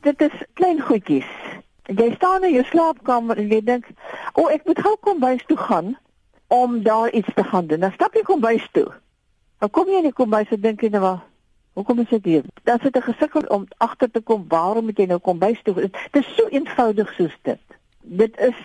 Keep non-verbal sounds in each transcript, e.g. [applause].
Dit is klein goedjies. Jy staan in jou slaapkamer en jy dink, "O, oh, ek moet gou kom bys toe gaan om daar iets te gaan doen." Dan stap jy kom bys toe. Dan kom jy in die kombuis en dink jy nou, "Wag, hoekom is dit hier?" Dan sit jy gesukkel om agter te kom, "Waarom moet jy nou kom bys toe?" Dit is so eenvoudig soos dit. Dit is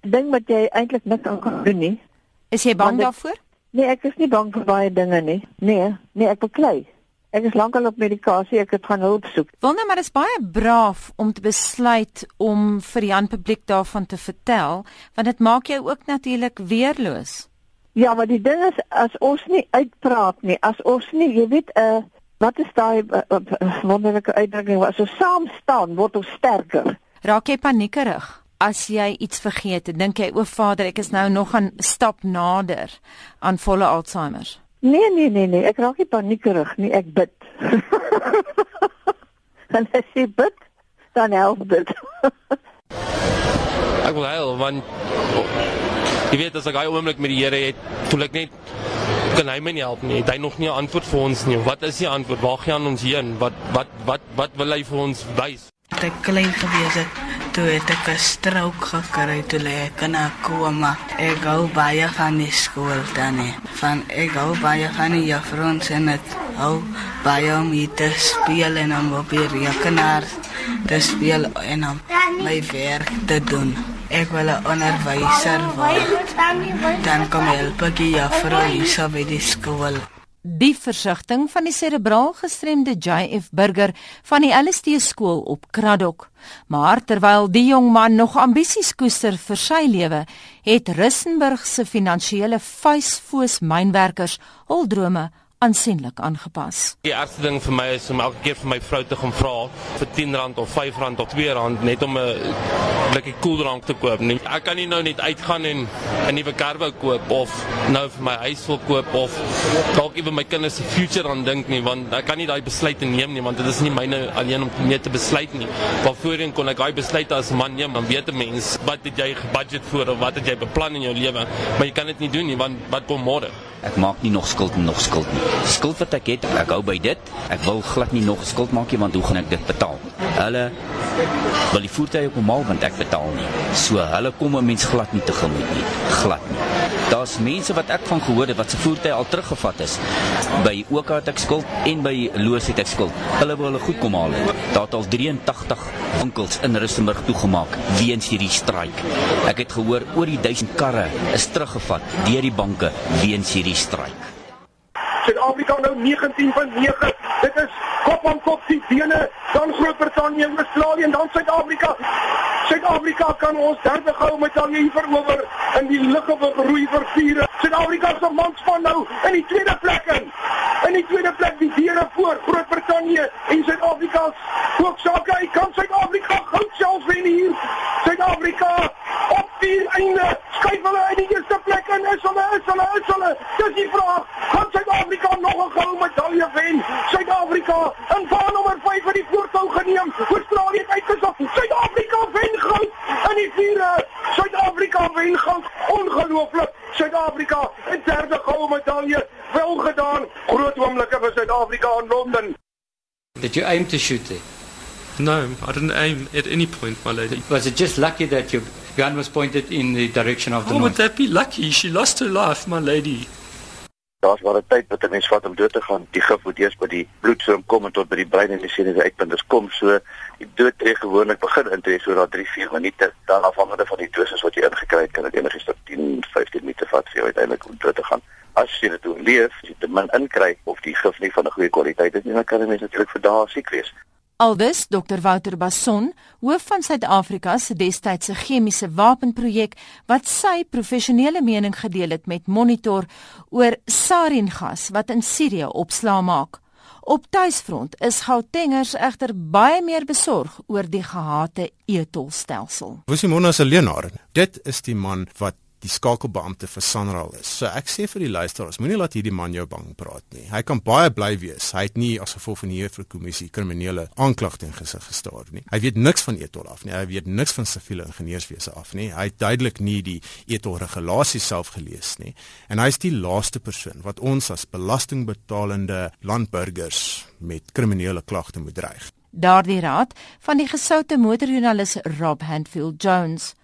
ding wat jy eintlik niks aan kan doen nie. Is jy bang daarvoor? Nee, ek is nie bang vir baie dinge nie. Nee, nee, ek beklei. Ek is lankal op medikasie, ek het gaan hulp soek. Wonder maar dis baie braaf om te besluit om vir die publiek daarvan te vertel, want dit maak jou ook natuurlik weerloos. Ja, maar die ding is as ons nie uitpraat nie, as ons nie, jy weet, uh wat is daai uh, uh, wonderlike uitdrukking, as ons saam staan, word ons sterker. Raak jy paniekerig? as jy iets vergeet, dink jy o Vader, ek is nou nog 'n stap nader aan volle Alzheimer? Nee, nee, nee, nee, ek raak nie paniekerig nie, ek bid. [laughs] en as jy bid, dan help dit. [laughs] ek wil huil want jy weet as ek hy oomblik met die Here het, voel ek net kan hy my nie help nie. Hy het nog nie 'n antwoord vir ons nie. Wat is die antwoord? Waar gaan ons heen? Wat wat wat wat wil hy vir ons wys? Ek klein gewees het toe het ek 'n strook gekry toe lê ek in 'n koma. Ek gou baie van die skool dan nie. Van ek gou baie van die juffrouens en dit hou baie om hier te speel en om op die rekenaar te speel en om my werk te doen. Ek wil 'n onderwyser word. Dan kom help ek die juffrou hier by die skool. Die versigtiging van die serebraal gestremde JF Burger van die LST skool op Kraddock. Maar terwyl die jong man nog ambisies koester vir sy lewe, het Rissenburg se finansiële vuisfoos mynwerkers hul drome aansienlik aangepas. Die eerste ding vir my is om elke keer vir my vrou te gaan vra vir R10 of R5 of R2 net om 'n blikkie koeldrank te koop. Nie. Ek kan nie nou net uitgaan en 'n nuwe kar wou koop of nou vir my huis wil koop of dalk ewe my kinders se future aan dink nie want ek kan nie daai besluite neem nie want dit is nie myne alleen om mee te besluit nie. Maar voorheen kon ek daai besluite as man neem en weet 'n mens wat het jy gebudget vir of wat het jy beplan in jou lewe, maar jy kan dit nie doen nie want wat kom môre? Ek maak nie nog skuld en nog skuld nie. Skuld wat ek het, ek hou by dit. Ek wil glad nie nog skuld maak nie want hoe gaan ek dit betaal? Hulle wil die voertuie kom haal want ek betaal nie. So hulle kom 'n mens glad nie tegemoet nie. Glad nie. Daar's mense wat ek van gehoor het wat se voertuie al teruggevat is. By Oka het ek skuld en by Loos het ek skuld. Hulle wil hulle goed kom haal. Daar het al 83 winkels in Rustenburg toegemaak weens hierdie straik. Ek het gehoor oor die 1000 karre is teruggevat deur die banke weens hierdie straik. Suid-Afrika nou 19.9. Dit is kop aan kop die bene dan Groot-Brittanje, Australië en dan Suid-Afrika. Suid-Afrika kan ons derde goue medalje hier verower in die liggewig roei vir vure. Suid-Afrika se manspan nou in die tweede plek in. In die tweede plek die diere voor Groot-Brittanje en Suid-Afrika. Hoeksake, hy kan Suid-Afrika goud self wen hier. Suid-Afrika op vier einde. Skuif hulle uit die eerste plek in. Is hulle, is hulle, is hulle. Dis die vraag. Gaan Suid-Afrika nog 'n goue medalje wen? Suid-Afrika in van nommer 5 vir die voortou geneem. Australië uitgesak. Suid-Afrika wen goud in die vierde. Suid-Afrika wen goud. Ongelooflik. Suid-Afrika in derde goue medalje. Wel gedaan. Groot oomblikke vir Suid-Afrika in Londen. Did you aim to shoot it? No, I didn't aim at any point, my lady. Was it just lucky that your gun was pointed in the direction of the How north? would that be lucky? She lost her life, my lady. Daar's maar 'n tyd wat 'n mens vat om dood te gaan. Die gif moet eers by die bloedstroom kom en tot by die brein en die senuwee uitpunters kom. So die dood tree gewoonlik begin intree so na 3-4 minute. Dan afhangende van die dosis wat jy ingekry het, kan dit enigiets tot 10-15 minute vat vir jou uiteindelik om dood te gaan. As jy dit oorleef, as jy te min inkry of die gif nie van 'n goeie kwaliteit is nie, dan kan 'n mens natuurlik vir dae siek wees. Aldus Dr Wouter Basson, hoof van Suid-Afrika se destydse chemiese wapenprojek wat sy professionele mening gedeel het met Monitor oor saringas wat in Sirië opslaa maak. Op tuisfront is Gautengers egter baie meer besorg oor die gehate etolstelsel. Wosimona 'n leienaar. Dit is die man wat die skakelbeampte vir Sanral is. So ek sê vir die luisteraars, moenie laat hierdie man jou bang praat nie. Hy kan baie bly wees. Hy het nie as gevolg van die Juffrou-kommissie kriminele aanklag teen gesig gestaar nie. Hy weet niks van etol af nie. Hy weet niks van siviele ingenieurswese af nie. Hy het duidelik nie die etol regulasies self gelees nie. En hy is die laaste persoon wat ons as belastingbetalende landburgers met kriminele klagte moet dreig. Daardie raad van die gesoute motorjoernalis Rob Handfield Jones.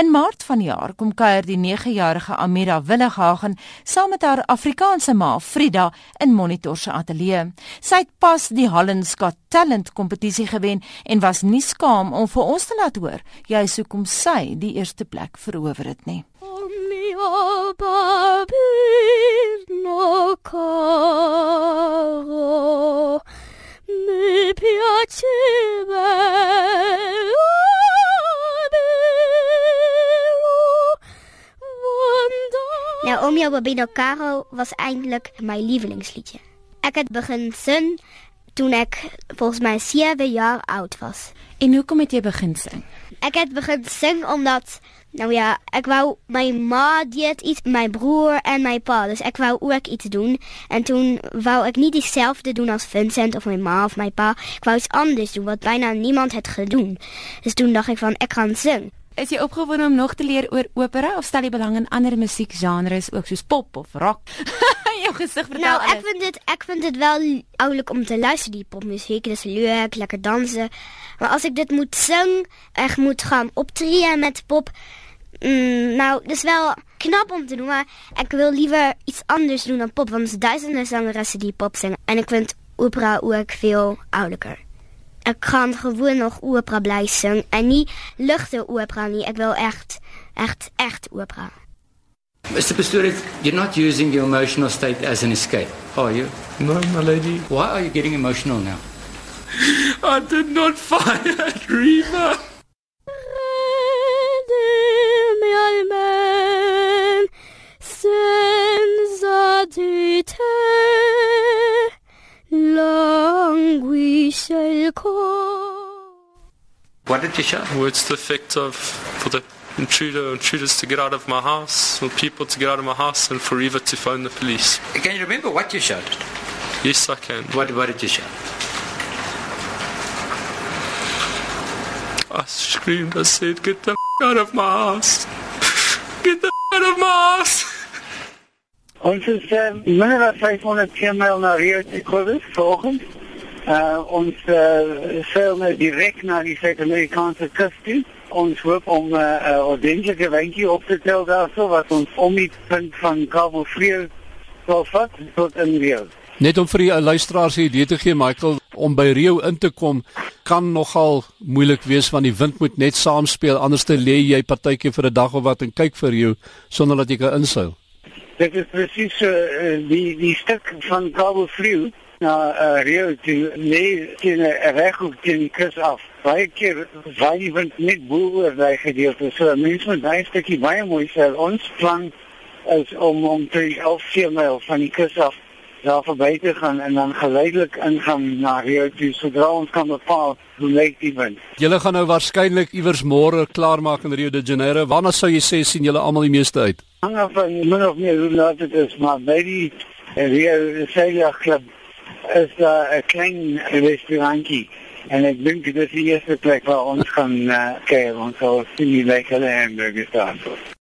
In Maart vanjaar kom kuier die 9-jarige Amira Willighagen saam met haar Afrikaanse ma Frida in Monitor se ateljee. Sy het pas die Holland's Got Talent kompetisie gewen en was nie skaam om vir ons te laat hoor jy is hoekom sy die eerste plek verower het nie. Oh, no Nou, Om jou Babino Caro was eintlik my lievelingsliedjie. Ek het begin sing toe ek volgens my 7 jaar oud was. En hoekom het jy begin sing? Ek het begin sing omdat nou ja, ek wou my ma deed iets, my broer en my pa, dus ek wou ook iets doen en toe wou ek nie dieselfde doen as Vincent of my ma of my pa. Ek wou iets anders doen wat byna niemand het gedoen. Dus toen dacht ek van ek gaan sing. Is jy opgewonde om nog te leer oor opera of stel jy belang in ander musiekgenres ook soos pop of rock? [laughs] jou gesig vertel nou, alles. ek vind dit ek vind dit wel oulik om te luister die popmusiek, is leuk, lekker danse. Maar as ek dit moet sing, ek moet gaan optree met pop. Mm, nou, dis wel knap om te doen, maar ek wil liever iets anders doen dan pop, want er duisende die pop zingen. En ik vind opera ook veel ouder. Ek gaan gewoon nog opera bly sing en nie ligte opera nie. Ek wil echt echt echt opera. Mr. Pistorius, you're not using your emotional state as an escape, are you? No, my lady. Why are you getting emotional now? [laughs] I did not fire at What did you show? Words to the effect of for the intruder or intruders to get out of my house, for people to get out of my house, and for Eva to phone the police. Can you remember what you showed? Yes, I can. What, what did you show? I screamed, I said, get the f- out of my house. Get the f- out of my house. Ons is uh, minder as 500 km na Rio te Cobus vanoggend. Uh, ons uh, seil nou direk na die Suid-Amerikaanse kus toe. Ons hoop om uh, uh, ordentlike wyntjie op te tel daarso wat ons om die punt van Cabo Frio sal vat tot in Rio. Net om vir die uh, luisteraars 'n idee te gee, Michael, om by Rio in te kom kan nogal moeilik wees want die wind moet net saamspeel anders te lê jy partykeer vir 'n dag of wat en kyk vir Rio sonder dat jy kan inseil. Dit is presies uh, die die stuk van Cabo Frio na uh, Rio toe lê teen 'n reghoek teen die kus af. Baie keer vaai die wind net bo oor daai gedeelte. So mense moet daai stukkie baie mooi sê. Ons plan is om om te 11 myl van die kus af daar verby te gaan en dan geleidelik ingaan na Rio toe sodra ons kan bepaal hoe lyk die wind. Julle gaan nou waarskynlik iewers môre klaarmaak in Rio de Janeiro. Waarna sou jy sê sien julle almal die meeste uit? Hang af van min of meer hoe laat dit is, maar by die Rio Celia Club is 'n klein restaurantjie en ek dink dit is die eerste plek waar ons gaan uh, kyk. Ons sal sien die lekker hamburgers daar.